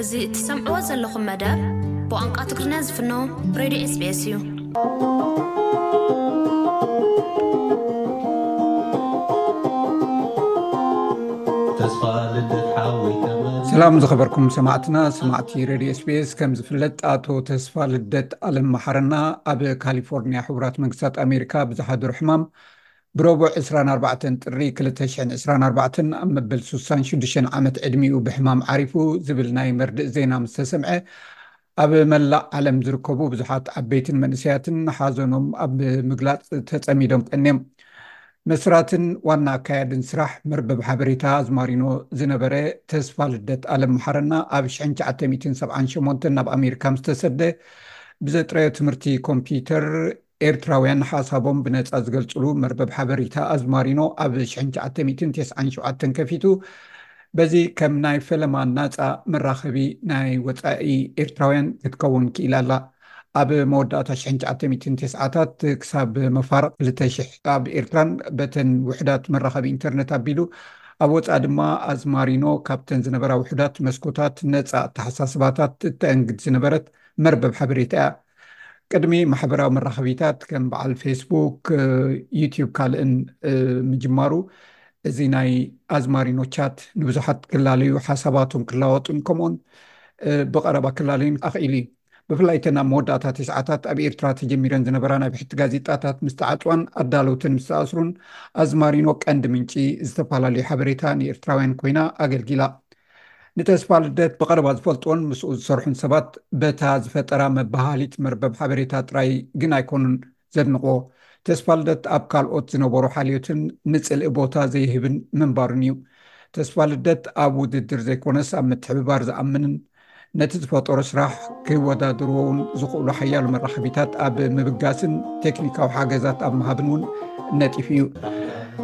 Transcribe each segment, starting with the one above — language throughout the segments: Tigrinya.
እዚ እትሰምዕዎ ዘለኹም መደብ ብቛንቋ ትግርኛ ዝፍኖ ሬድዮ ኤስቢኤስ እዩ። ሰላም ዝኸበርኩም ሰማዕትና ሰማዕቲ ሬድዮ ስፔስ ከም ዝፍለጥ ኣቶ ተስፋ ልደት ኣለም መሓረና ኣብ ካሊፎርኒያ ሕቡራት መንግስታት ኣሜሪካ ብዝሓድሩ ሕማም ብረቡዕ ዕስራን ኣርባዕተን ጥሪ ክልተ ሽሕን ዕስራን ኣርባዕተን ኣብ መበል ሱሳን ሽዱሽተን ዓመት ዕድሚኡ ብሕማም ዓሪፉ ዝብል ናይ መርድእ ዜና ምስ ተሰምዐ ኣብ መላእ ዓለም ዝርከቡ ብዙሓት ዓበይትን መንእሰያትን ሓዘኖም ኣብ ምግላጽ ተጸሚዶም ቀንዮም። መስራትን ዋና ኣካያድን ስራሕ መርበብ ሓበሬታ ኣዝማሪኖ ዝነበረ ተስፋልደት ኣለም መሓረና ኣብ ሽሕን ትሽዓተ ሚእትን ሰብዓን ሸሞንተን ናብ ኣሜሪካ ምስ ተሰደ ብዘጥረዮ ትምህርቲ ኮምፒዩተር ኤርትራውያን ንሓሳቦም ብነጻ ዝገልጽሉ መርበብ ሓበሪታ ኣዝማሪኖ ኣብ ሽሕን ትሽዓተ ሚእትን ተስዓን ሸውዓተን ከፊቱ በዚ ከም ናይ ፈለማ ናጻ መራኸቢ ናይ ወጻኢ ኤርትራውያን ክትከውን ክኢላ ኣላ። ኣብ መወዳእታ ሽሕን ትሽዓተ ሚእትን ተስዓታት ክሳብ መፋርቕ ክልተ ሽሕ ኣብ ኤርትራን በተን ውሑዳት መራኸቢ ኢንተርነት ኣቢሉ ኣብ ወጻኢ ድማ ኣዝማሪኖ ካብተን ዝነበራ ውሑዳት መስኮታት ነጻ ኣተሓሳስባታት እተእንግድ ዝነበረት መርበብ ሓበሬታ እያ። ቅድሚ ማሕበራዊ መራኸቢታት ከም በዓል ፌስቡክ፣ ዩትዩብ ካልእን ምጅማሩ እዚ ናይ ኣዝማሪኖ ቻት ንብዙሓት ክላለዩ፣ ሓሳባቶም ክላወጡን ከምኡውን ብቐረባ ክላለዩን ኣኽኢሉ እዩ። ብፍላይ እተን ኣብ መወዳእታ ትሽዓታት ኣብ ኤርትራ ተጀሚረን ዝነበራ ናይ ብሕቲ ጋዜጣታት ምስ ተዓጽዋን ኣዳለውተን ምስ ተኣስሩን ኣዝማሪኖ ቀንዲ ምንጪ ዝተፈላለዩ ሓበሬታ ንኤርትራውያን ኮይና ኣገልጊላ። ንተስፋልደት ብቐረባ ዝፈልጡዎን ምስኡ ዝሰርሑን ሰባት በታ ዝፈጠራ መበሃሃሊት መርበብ ሓበሬታ ጥራይ ግን ኣይኮኑን ዘድንቑዎ። ተስፋልደት ኣብ ካልኦት ዝነበሮ ሓልዮትን ንጽልኢ ቦታ ዘይህብን ምንባሩን እዩ። ተስፋልደት ኣብ ውድድር ዘይኮነስ ኣብ ምትሕብባር ዝኣምንን ነቲ ዝፈጠሮ ስራሕ ክወዳድርዎ እውን ዝኽእሉ ሓያሉ መራኸቢታት ኣብ ምብጋስን ቴክኒካዊ ሓገዛት ኣብ ምሃብን እውን ነጢፍ እዩ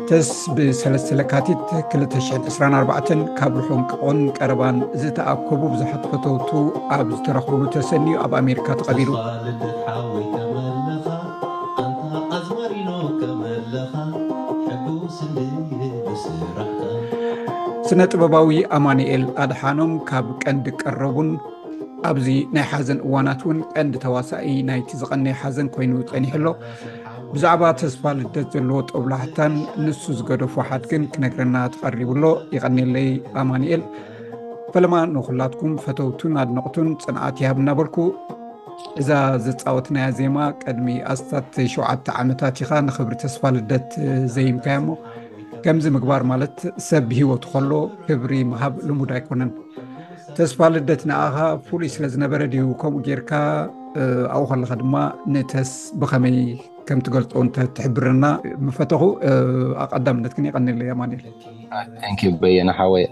ተስ ብሰለስተ ለካቲት 224 ካብ ርሑን ቀቆን ቀረባን ዝተኣከቡ ብዙሓት ፈተውቱ ኣብ ዝተረኽብሉ ተሰኒዩ ኣብ ኣሜሪካ ተቐቢሩ ኣንታ ኣዝማሪኖ ከመለኻ ሕጉስ እንድየ ብስራሕካ። ስነ ጥበባዊ ኣማኑኤል ኣድሓኖም ካብ ቀንዲ ቀረቡን ኣብዚ ናይ ሓዘን እዋናት እውን ቀንዲ ተዋሳኢ ናይቲ ዝቐነየ ሓዘን ኮይኑ ፀኒሑ ኣሎ ብዛዕባ ተስፋ ልደት ዘለዎ ጦብላሕታን ንሱ ዝገደፎ ሓድግን ክነግረና ተቐሪቡ ኣሎ ይቐኒለይ ኣማኑኤል ፈለማ ንኩላትኩም ፈተውቱን ኣድነቕቱን ፅንዓት ይሃብ እናበልኩ እዛ ዘፃወትናያ ዜማ ቅድሚ ኣስታት ሸውዓተ ዓመታት ኢኻ ንክብሪ ተስፋ ልደት ዘይምካያ እሞ ከምዚ ምግባር ማለት ሰብ ብሂወቱ ከሎ ክብሪ ምሃብ ልሙድ ኣይኮነን ተስፋ ልደት ንኣኻ ፍሉይ ስለ ዝነበረ ድዩ ከምኡ ጌርካ ኣብኡ ከለካ ድማ ንተስ ብከመይ ከም ትገልፆ ትሕብረና ምፈተኹ ኣቀዳምነት ግን የቀኒለይ ኣማኒኤል ታንኪዩ በየነ ሓወይ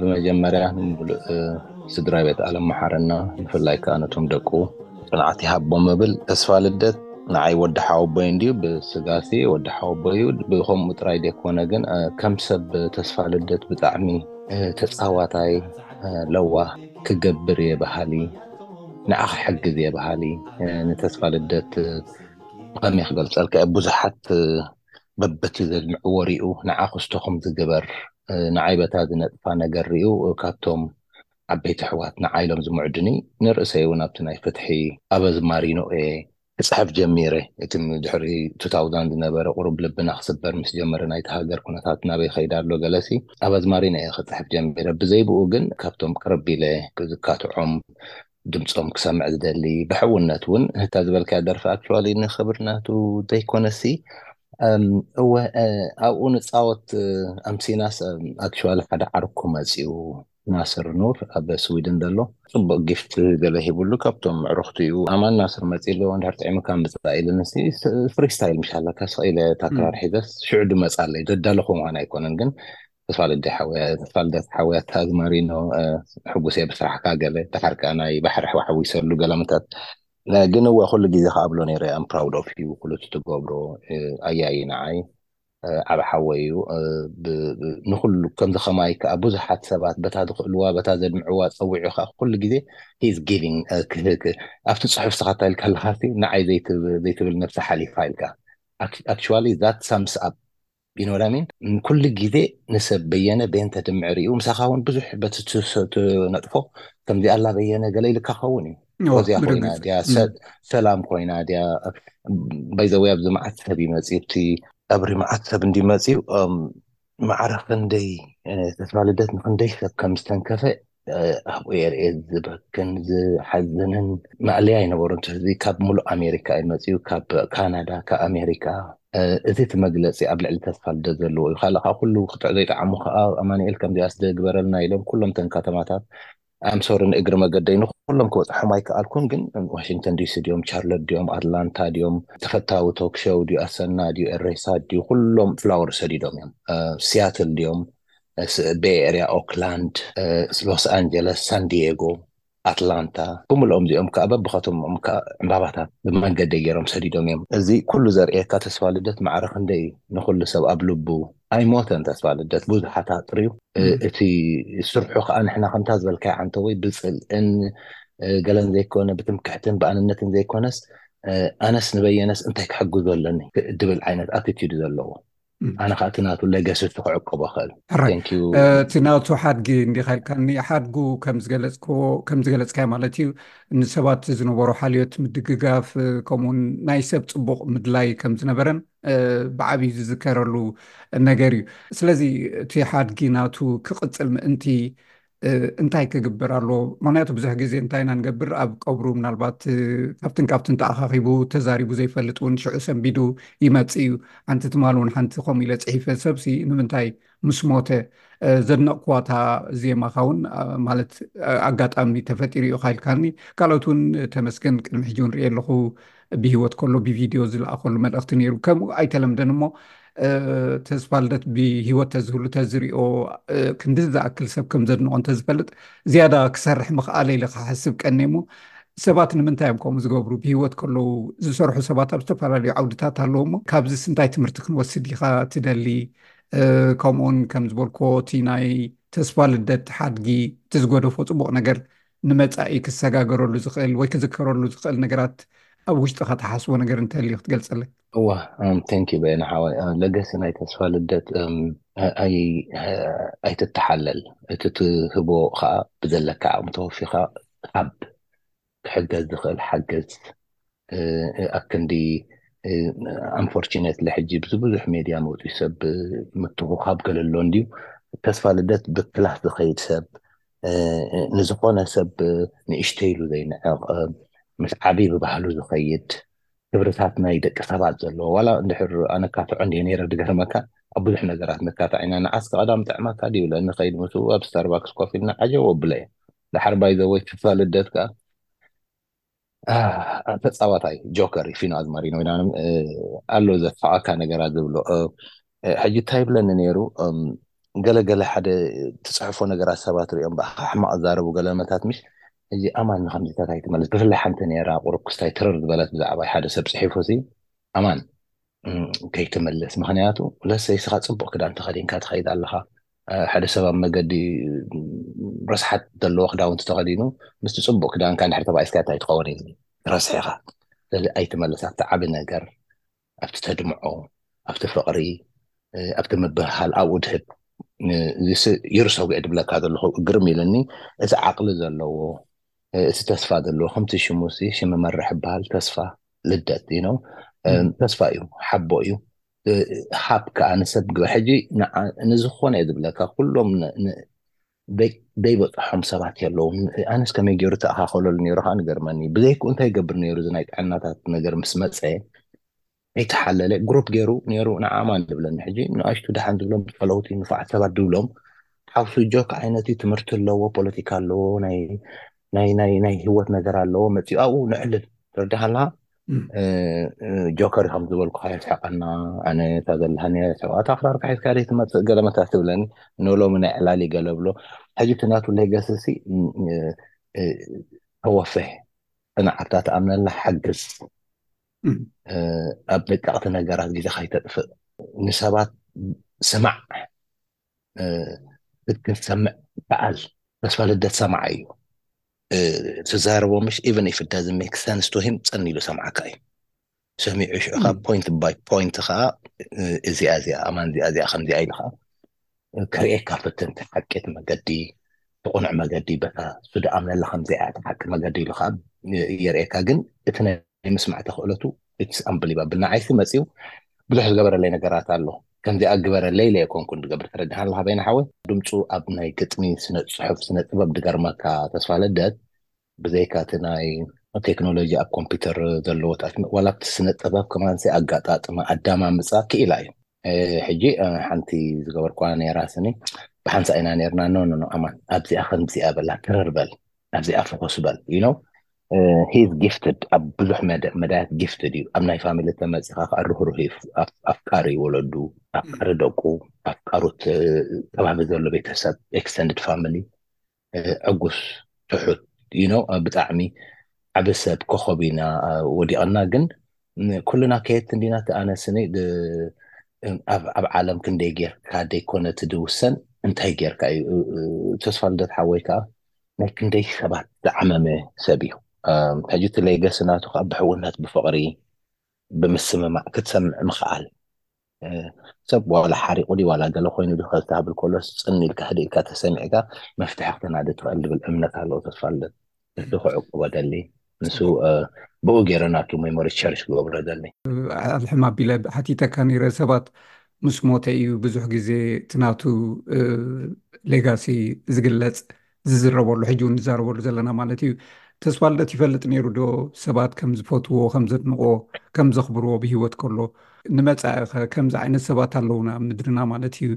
ብመጀመርያ ንምሉእ ስድራ ቤት ኣለም መሓረና ብፍላይ ከዓ ነቶም ደቁ ፅንዓት ይሃቦም እብል ተስፋ ልደት ንዓይ ወዲ ሓወቦይ እንድዩ ብስጋሲ ወዲ ሓወቦይ እዩ ብከምኡ ጥራይ ዘይኮነ ግን ከም ሰብ ተስፋ ልደት ብጣዕሚ ተፃዋታይ ለዋ ክገብር እየ በሃሊ ንዓ ክሕግዝ እየ በሃሊ ንተስፋ ልደት ብቐንየ ክገልጸልካ እየ ብዙሓት በብቲ ዘድምዕዎ ሪኡ ንዓ ክስቶኹም ዝግበር ንዓይ በታ ዝነጥፋ ነገር ሪኡ ካብቶም ዓበይቲ ኣሕዋት ንዓ ኢሎም ዝምዕዱኒ ንርእሰይ እውን ኣብቲ ናይ ፍትሒ ኣብ ኣዝማሪኖ እየ ክጽሕፍ ጀሚረ እቲ ድሕሪ 2000 ዝነበረ ቁሩብ ልብና ክስበር ምስ ጀመረ ናይቲ ሃገር ኩነታት ናበይ ከይድ ኣሎ ገለሲ ኣብ ኣዝማሪኖ እየ ክጽሕፍ ጀሚረ ብዘይብኡ ግን ካብቶም ቅርብ ኢለ ክዝካትዖም ድምጾም ክሰምዕ ዝደሊ ብሕውነት እውን እታ ዝበልካያ ደርፊ ኣክቹዋሊ ንክብርናቱ ዘይኮነሲ እወ ኣብኡ ንፃወት ኣምሲናስ ኣክቹዋሊ ሓደ ዓርኩ መፅኡ ናስር ኑር ኣብ ስዊድን ዘሎ ፅቡቅ ጊፍት ገለ ሂብሉ ካብቶም ምዕሩክቱ እዩ ኣማን ናስር መፂ ኣሎ እንድሕር ጥዒምካ ምፅእ ኢልንሲ ፍሪስታይል ምሻለካ ስቀኢለ ታክራር ሒዘስ ሽዑ ድመፃለይ ደዳለኹ ምዃን ኣይኮነን ግን ተስፋ ልደት ሓወይ ተስፋ ልደት ሓወይ ኣታ ኣዝማሪኖ ሕጉስ እየ ብስራሕካ ገለ ድሓር ከዓ ናይ ባሕሪ ሕዋሕዊ ይሰሉ ገለምታት ግን እወ ኩሉ ግዜ ከዓ ብሎ ነይረ ኣም ፕራውድ ኦፍ ዩ ኩሉ ትገብሮ ኣያይ ንዓይ ዓብ ሓወይ እዩ ንኩሉ ከምዚ ከማይ ከዓ ብዙሓት ሰባት በታ ዝኽእልዋ በታ ዘድምዕዋ ፀዊዑ ከዓ ኩሉ ግዜ ሂዝ ጊቪንግ ኣብቲ ፅሑፍ ስኻ እንታይ ኢልካ ኣለኻሲ ንዓይ ዘይትብል ነብሲ ሓሊፋ ኢልካ ኣክቹዋሊ ዛት ሳምስ ኣብ ቢኖላሚን ንኩሉ ግዜ ንሰብ በየነ ቤንተ ድምዕር እዩ ምሳካ ውን ብዙሕ በቲ ትነጥፎ ከምዚ ኣላ በየነ ገለ ኢልካ ክከውን እዩ ወዝያ ኮይና ድያ ሰላም ኮይና ድያ ባይዘወይ ኣብዚ መዓት ሰብ እዩ መፅኡ እቲ ኣብሪ መዓት ሰብ እንዲ መፅኡ ማዕረ ክንደይ ተስፋ ልደት ንክንደይ ሰብ ከም ዝተንከፈ ኣብኡ የርኤ ዝበክን ዝሓዝንን ማእለያ ይነበሩ እቲ ህዝቢ ካብ ሙሉእ ኣሜሪካ እዩ መፅኡ ካብ ካናዳ ካብ ኣሜሪካ እዚ እቲ መግለፂ ኣብ ልዕሊ ተስፋ ልደ ዘለዎ እዩ ካልእ ካብ ኩሉ ክትዕ ዘይጠዓሙ ከዓ ኣማኒኤል ከምዚኣ ስደግበረልና ኢሎም ኩሎም ተን ከተማታት ኣምሶሪ ንእግሪ መገደይ ንኩሎም ክበፅሖም ኣይከኣልኩን ግን ዋሽንግተን ዲሲ ድዮም ቻርሎት ድዮም ኣትላንታ ድዮም ተፈታዊ ቶክሸው ድዩ ኣሰና ድዩ ኤሬሳ ድዩ ኩሎም ፍላወር ሰዲዶም እዮም ሲያትል ድዮም ቤይ ኤርያ ኦክላንድ ሎስ ኣንጀለስ ሳንድየጎ ኣትላንታ ብምልኦም እዚኦም ከኣ በብኸተምኦም ከኣ ዕምባባታት ብመንገደይ ጌሮም ሰዲዶም እዮም እዚ ኩሉ ዘርእየካ ተስፋልደት ማዕረ ክንደይ ንኹሉ ሰብ ኣብ ልቡ ኣይሞተን ተስፋልደት ብዙሓት ኣጥርዩ እቲ ስርሑ ከኣ ንሕና ከምታ ዝበልካዮ ዓንተወይ ብጽልእን ገለን ዘይኮነ ብትምክሕትን ብኣንነትን ዘይኮነስ ኣነስ ንበየነስ እንታይ ክሕግዞ ኣለኒ ድብል ዓይነት ኣቲቲዩድ ዘለዎ ኣነ ከዓ እቲ ናቱ ለገሲ ክዕቅቦ ክእል ሕራይ እቲ ናቱ ሓድጊ እንዲካ ኢልካኒ ሓድጉ ከምዝገለፅክዎ ከምዝገለፅካዮ ማለት እዩ ንሰባት ዝነበሮ ሓልዮት ምድግጋፍ ከምኡውን ናይ ሰብ ፅቡቅ ምድላይ ከምዝነበረን ብዓብዩ ዝዝከረሉ ነገር እዩ ስለዚ እቲ ሓድጊ ናቱ ክቅፅል ምእንቲ እንታይ ክግበር ኣለዎ? ምክንያቱ ብዙሕ ግዜ እንታይ ኢና ንገብር ኣብ ቀብሩ ምናልባት ካብትን ካብትን ተኣኻኺቡ ተዛሪቡ ዘይፈልጥ እውን ሽዑ ሰንቢዱ ይመፅእ እዩ። ሓንቲ ትማል እውን ሓንቲ ከምኡ ኢለ ፅሒፈ ሰብሲ ንምንታይ ምስ ሞተ ዘድነቕኩዋ እታ ዜማኻ እውን ማለት ኣጋጣሚ ተፈጢሩ እዩ ኢልካኒ። ካልኦት እውን ተመስገን ቅድሚ ሕጂ እውን ሪኤ ኣለኹ ብሂወት ከሎ ብቪድዮ ዝለኣኸሉ መልእኽቲ ነይሩ። ከምኡ ኣይተለምደን እሞ ተስፋልደት ብሂወት ተዝህሉ ተዝሪኦ ክንዲ ዝኣክል ሰብ ከም ዘድንቖ እንተዝፈልጥ ዝያዳ ክሰርሕ ምኽኣለ ኢለ ክሓስብ ቀንየ እሞ ሰባት ንምንታይ እዮም ከምኡ ዝገብሩ? ብሂወት ከለዉ ዝሰርሑ ሰባት ኣብ ዝተፈላለዩ ዓውድታት ኣለዉ እሞ ካብዚስ እንታይ ትምህርቲ ክንወስድ ኢኻ ትደሊ? ከምኡውን ከም ዝበልክዎ እቲ ናይ ተስፋ ልደት ሓድጊ እቲ ዝገደፎ ፅቡቕ ነገር ንመጻኢ ክሰጋገረሉ ዝኽእል ወይ ክዝከረሉ ዝኽእል ነገራት ኣብ ውሽጥኻ ትሓስቦ ነገር እንተልዩ ክትገልጸለይ? እወ ቴንኪ በየነ ሓወይ ለገሲ ናይ ተስፋ ልደት ኣይትተሓለል እቲ ትህቦ ከዓ ብዘለካ ዓቅሚ ተወፊካ ሃብ ክሕገዝ ዝክእል ሓገዝ ኣብ ክንዲ ኣንፎርችነትሊ ሕጂ ብዚ ብዙሕ ሜድያ መውፅኢ ሰብ ምትኹኻብ ገለሎ እንድዩ ተስፋ ልደት ብክላስ ዝኸይድ ሰብ ንዝኾነ ሰብ ንእሽተይሉ ዘይንዕቕ ምስ ዓብዪ ብባህሉ ዝኸይድ ክብርታት ናይ ደቂ ሰባት ዘለዎ ዋላ እንድሕር ኣነካትዖ እንዲ ነይረ ድገርመካ ኣብ ብዙሕ ነገራት ንካታዕ ኢና ንዓስ ቀዳም ጥዕመካ ድዩ ኢለ ንኸይድ ምስ ኣብ ስታርባክስ ኮፍ ኢልና ዓጀብ ኣብለ እየ ድሓር ባይዘወይ ተስፋ ልደት ከዓ ተፃዋታይ ጆከር ፊኖ ኣዝማሪኖ ኢና ኣሎ ዘፋቃካ ነገራት ዝብሎ ሕጂ እንታይ ብለኒ ነይሩ ገለገለ ሓደ ትፅሕፎ ነገራት ሰባት ሪኦም ብኣኻ ሕማቕ ዛረቡ ገለመታት ምሽ ሕጂ ኣማን ንከምዚታት ኣይትመለስ ብፍላይ ሓንቲ ነራ ቁሩብ ክስታይ ትርር ዝበለት ብዛዕባ ሓደ ሰብ ፅሒፉ ሲ ኣማን ከይትምልስ ምክንያቱ ለሰይ ስኻ ፅቡቅ ክዳን ተኸዲንካ ትኸይድ ኣለኻ ሓደ ሰብ ኣብ መገዲ ረስሓት ዘለዎ ክዳውንቲ ተኸዲኑ ምስቲ ፅቡቅ ክዳንካ ድሕሪ ተባኢስካ እንታይ ትኸውን እዩ ረስሒ ኢኻ ስለዚ ኣይትመልስ ኣብቲ ዓብ ነገር ኣብቲ ተድምዖ ኣብቲ ፍቅሪ ኣብቲ ምብህሃል ኣብኡ ድህብ ዚስ ይርሰጉ እየ ድብለካ ዘለኹ ግርም ኢልኒ እቲ ዓቅሊ ዘለዎ እቲ ተስፋ ዘለዎ ከምቲ ሽሙሲ ሽምመርሕ ይበሃል ተስፋ ልደት ዩ ነው ተስፋ እዩ ሓቦ እዩ ሃብ ከዓ ንሰብ ግበር ሕጂ ንዝኾነ እየ ዝብለካ ኩሎም ዘይበፅሖም ሰባት የለዉ ኣነስ ከመይ ገይሩ ተኣኻኸለሉ ነይሩ ከዓ ንገርመኒ ብዘይክኡ እንታይ ይገብር ነይሩ እዚ ናይ ጥዕናታት ነገር ምስ መፀ ይተሓለለ ግሩፕ ገይሩ ነይሩ ንዓማ ዝብለኒ ሕጂ ንኣሽቱ ድሓን ዝብሎም ፀለውቲ ንፋዓት ሰባት ዝብሎም ሓውሱ ጆክ ዓይነት እዩ ትምህርቲ ኣለዎ ፖለቲካ ኣለዎ ናይ ናይ ናይ ናይ ህይወት ነገር ኣለዎ መፂኡ ኣብኡ ንዕልል ተረዲኻና ጆከር ከም ዝበልኩ የስሕቀና ኣነ እታ ዘለሃኒ ስሕቃ እታ ክራርካ ሒዝካ ደይ ትመፅእ ገለ መታ ትብለኒ ንሎሚ ናይ ዕላሊ ገለ ብሎ ሕጂ እቲ ናቱ ሌገሲ ሲ ተወፍሕ ፅንዓትካ ትኣምነላ ሓግዝ ኣብ ደቀቕቲ ነገራት ግዜካ ይተጥፍእ ንሰባት ስማዕ ልደት ሰምዕ በዓል ተስፋ ልደት ሰማዓ እዩ ትዛረቦ ምሽ ኢቨን ኢፍ ዳዝ ሜክ ሰንስ ቱ ሂም ፀን ኢሉ ሰምዓካ እዩ ሰሚዑ ሽዑ ካብ ፖይንት ባይ ፖይንት ከዓ እዚኣ እዚኣ ኣማን እዚኣ እዚኣ ከምዚኣ ኢሉ ከዓ ክርእየካ ፍትን ተሓቂት መገዲ ብቑኑዕ መገዲ በታ ሱዳ ኣምነላ ከምዚኣ ተሓቂ መገዲ ኢሉ ከዓ የርእየካ ግን እቲ ናይ ምስማዕ ተኽእለቱ ኢትስ ኣምብሊባብል ንዓይሲ መጺኡ ብዙሕ ዝገበረለይ ነገራት ኣሎ ከምዚኣ ግበረለይ ኢለ ኣይኮንኩን ዝገብር ተረዲኻንለኻ በይነ ሓወይ ድምጹ ኣብ ናይ ግጥሚ ስነ ጽሑፍ ስነ ጥበብ ድገርመካ ተስፋ ልደት ብዘይካ እቲ ናይ ቴክኖሎጂ ኣብ ኮምፒተር ዘለዎ ተኣትሚ ዋላ ኣብቲ ስነ ጥበብ ከማንሲ ኣጋጣጥማ ኣዳማምጻ ክኢላ እዩ ሕጂ ሓንቲ ዝገበርኳ ነራ ስኒ ብሓንሳ ኢና ነርና ኖ ኖ ኣማን ኣብዚኣ ከምዚኣ በላ ትርር በል ኣብዚኣ ፎኮስ በል ዩ ነው ሂዝ ጊፍትድ ኣብ ብዙሕ መዳያት ጊፍትድ እዩ ኣብ ናይ ፋሚሊ ተመፂኻ ከዓ ርህሩህ እዩ ኣፍቃሪ ወለዱ ኣፍቃሪ ደቁ ኣፍቃሩት ከባቢ ዘሎ ቤተሰብ ኤክስተንድድ ፋሚሊ ዕጉስ ትሑት you know ብጣዕሚ ዓቢ ሰብ ኮኾብ ኢና ወዲቐና ግን ኩልና ከየት እንዲና እቲ ኣነ ስኒ ኣብ ኣብ ዓለም ክንደይ ጌርካ ደይኮነ እቲ ድውሰን እንታይ ጌርካ እዩ ተስፋ ልደት ሓወይ ከዓ ናይ ክንደይ ሰባት ዝዓመመ ሰብ እዩ ሕጂ እቲ ሌገሲ ናቱ ከዓ ብሕውነት ብፍቕሪ ብምስምማዕ ክትሰምዕ ምኽኣል። ሰብ ዋላ ሓሪቑ ድዩ ዋላ ገለ ኮይኑ ድዩ ከዝተሃብል ከሎስ ጽን ኢልካ ህዲእካ ተሰሚዕካ መፍትሒ ክተናዲ ትኽእል ዝብል እምነት ኣለዎ ተስፋ ልደት ንሱ ክዕቁቦ ደሊ ንሱ ብኡ ገይረ ናቱ ሜሞሪ ቸርሽ ክገብሮ ደሊ። ኣልሕም ኣቢለ ሓቲተካ ነይረ ሰባት ምስ ሞተ እዩ ብዙሕ ግዜ እቲ ናቱ ሌጋሲ ዝግለጽ ዝዝረበሉ ሕጂ እውን ንዛረበሉ ዘለና ማለት እዩ ተስፋ ልደት ይፈልጥ ነይሩ ዶ ሰባት ከም ዝፈትዎ ከም ዘድንቆ ከም ዘኽብርዎ ብሂወት ከሎ ንመፃኢ ኸ ከምዚ ዓይነት ሰባት ኣለውና ኣብ ምድርና ማለት እዩ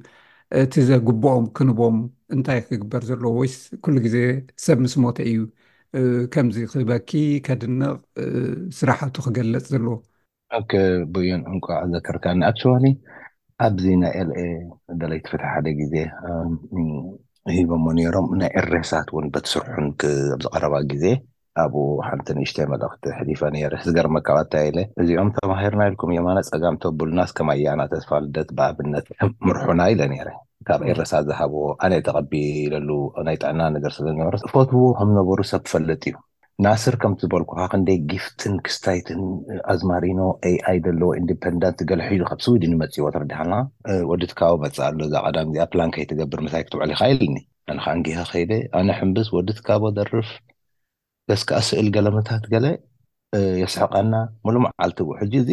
እቲ ዘግብኦም ክንቦም እንታይ ክግበር ዘለዎ ወይስ ኩሉ ግዜ ሰብ ምስ ሞተ እዩ ከምዚ ክበኪ ከድንቕ ስራሓቱ ክገለፅ ዘለዎ ኦኬ ቡዩን እንቋዕ ዘከርካኒ ኣክቹዋሊ ኣብዚ ናይ ኤልኤ ደለይቲ ፍትሒ ሓደ ግዜ ሂቦሞ ነይሮም ናይ ኤሬሳት እውን በቲ ስርሑን ኣብዚ ቀረባ ግዜ ኣብኡ ሓንቲ ንእሽተይ መልእኽቲ ሕሊፈ ነይረ ዝገርመካ ኣታ ኢለ እዚኦም ተማሂርና ኢልኩም የማነ ጸጋም ተቡልናስ ከም ኣያና ተስፋ ልደት ብኣብነት ምርሑና ኢለ ነይረ ካብ ኤረሳት ዝሃብዎ ኣነ ተቐቢለሉ ናይ ጥዕና ነገር ስለ ዝነበረ ዝፈትውዎ ከም ነበሩ ሰብ ክፈልጥ እዩ ናስር ከምቲ ዝበልኩኻ ክንደይ ጊፍትን ክስታይትን ኣዝማሪኖ AI ደለዎ ኢንዲፐንዳንት ገለ ሒዙ ካብ ስዊድን ዩ መጺዎ ተረዲኻና። ወዲ ትካቦ መጽኣ ኣሎ እዛ ቀዳም እዚኣ ፕላን ከይትገብር ምሳይ ክትውዕል ኢኻ ኢልኒ ኣነ ከኣ እንጊሀ ከይደ ኣነ ሕምብስ ወዲ ትካቦ ደርፍ በስ ከኣ ስእል ገለ ምታት ገለ የስሕቀና ሙሉእ መዓልቲ እው ሕጂ እዚ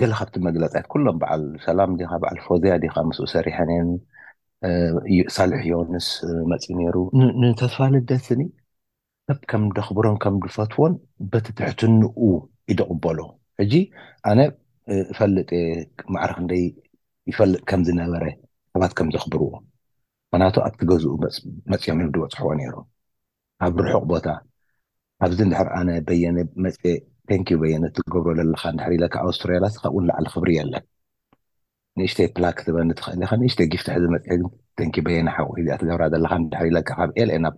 ገለ ካብቲ መግለጽያት ኩሎም በዓል ሰላም ዲኻ በዓል ፎዝያ ዲኻ ምስኡ ሰሪሐን እየን ሳልሕ ዮንስ መጺኡ ነይሩ ንተስፋ ልደት ስኒ ሰብ ከም ደኽብሮን ከም ድፈትዎን በቲ ትሕትንኡ ኢድቕበሎ ሕጂ ኣነ እፈልጥ እየ ማዕረ ክንደይ ይፈልጥ ከም ዝነበረ ሰባት ከም ዘኽብርዎ ምክንያቱ ኣብቲ ገዝኡ መጽዮም እዮም ድበጽሕዎ ነይሮም ኣብ ርሑቕ ቦታ ኣብዚ እንድሕር ኣነ በየነ መጽየ ቴንኪዩ በየነ ትገብሮ ዘለኻ እንድሕር ኢለካ ኣውስትራልያስ ካብኡ ንላዕሊ ክብሪ የለን ንእሽተይ ፕላክ ክትበኒ ትኽእል ኢኻ ንእሽተይ ጊፍቲ ሕዚ መጽየ ግን ተንኪ በየነ ሓወይ እዚኣ ትገብራ ዘለኻ ድሕሪ ኢለካ ካብ ኤልኤ ናብ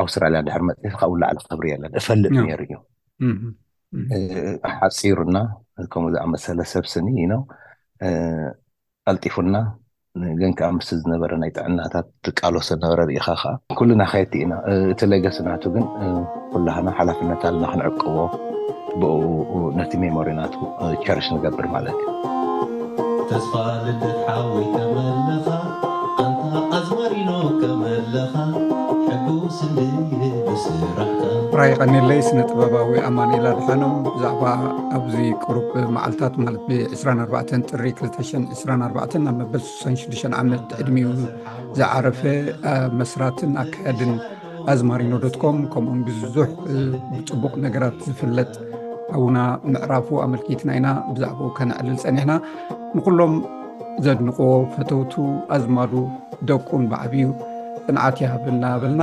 ኣውስትራልያ ድሕሪ መጽየ ካብኡ ላዕሊ ክብሪ የለን እፈልጥ ነይሩ እዩ ሓጺሩና ከምኡ ዝኣመሰለ ሰብ ስኒ ኢኖ ቀልጢፉና ግን ከዓ ምስ ዝነበረ ናይ ጥዕናታት ትቃሎስ ዝነበረ ርኢኻ ከኣ። ኩልና ከየድቲ ኢና እቲ ለገሲ ናቱ ግን ኩላህና ሓላፍነት ኣለና ክንዕቅቦ ብእኡ ነቲ ሜሞሪ ናቱ ቸርሽ ንገብር ማለት እዩ። ተስፋ ልደት ሓወይ ከመለኻ ኣንታ ኣዝማሪኖ ከመለኻ ሕጉስ እንድየ ብስራሕካ። ጥራይ የቀኔለይ ስነ ጥበባዊ ኣማኒኤል ኣድሓኖም ብዛዕባ ኣብዚ ቅሩብ መዓልታት ማለት ብ ዕስራን ኣርባዕተን ጥሪ ክልተ ሽሕን ዕስራን ኣርባዕተን ናብ መበል ሰን ሽዱሽተ ዓመት ዕድሚኡ ዝዓረፈ መስራትን ኣካያድን ኣዝማሪኖ ዶትኮም ከምኡም ብዙሕ ብፅቡቅ ነገራት ዝፍለጥ ኣውና ምዕራፉ ኣመልኪትና ኢና ብዛዕባኡ ከነዕልል ፀኒሕና ንኩሎም ዘድንቁዎ ፈተውቱ ኣዝማዱ ደቁን ብዓብዩ ፅንዓት ይሃበልና በልና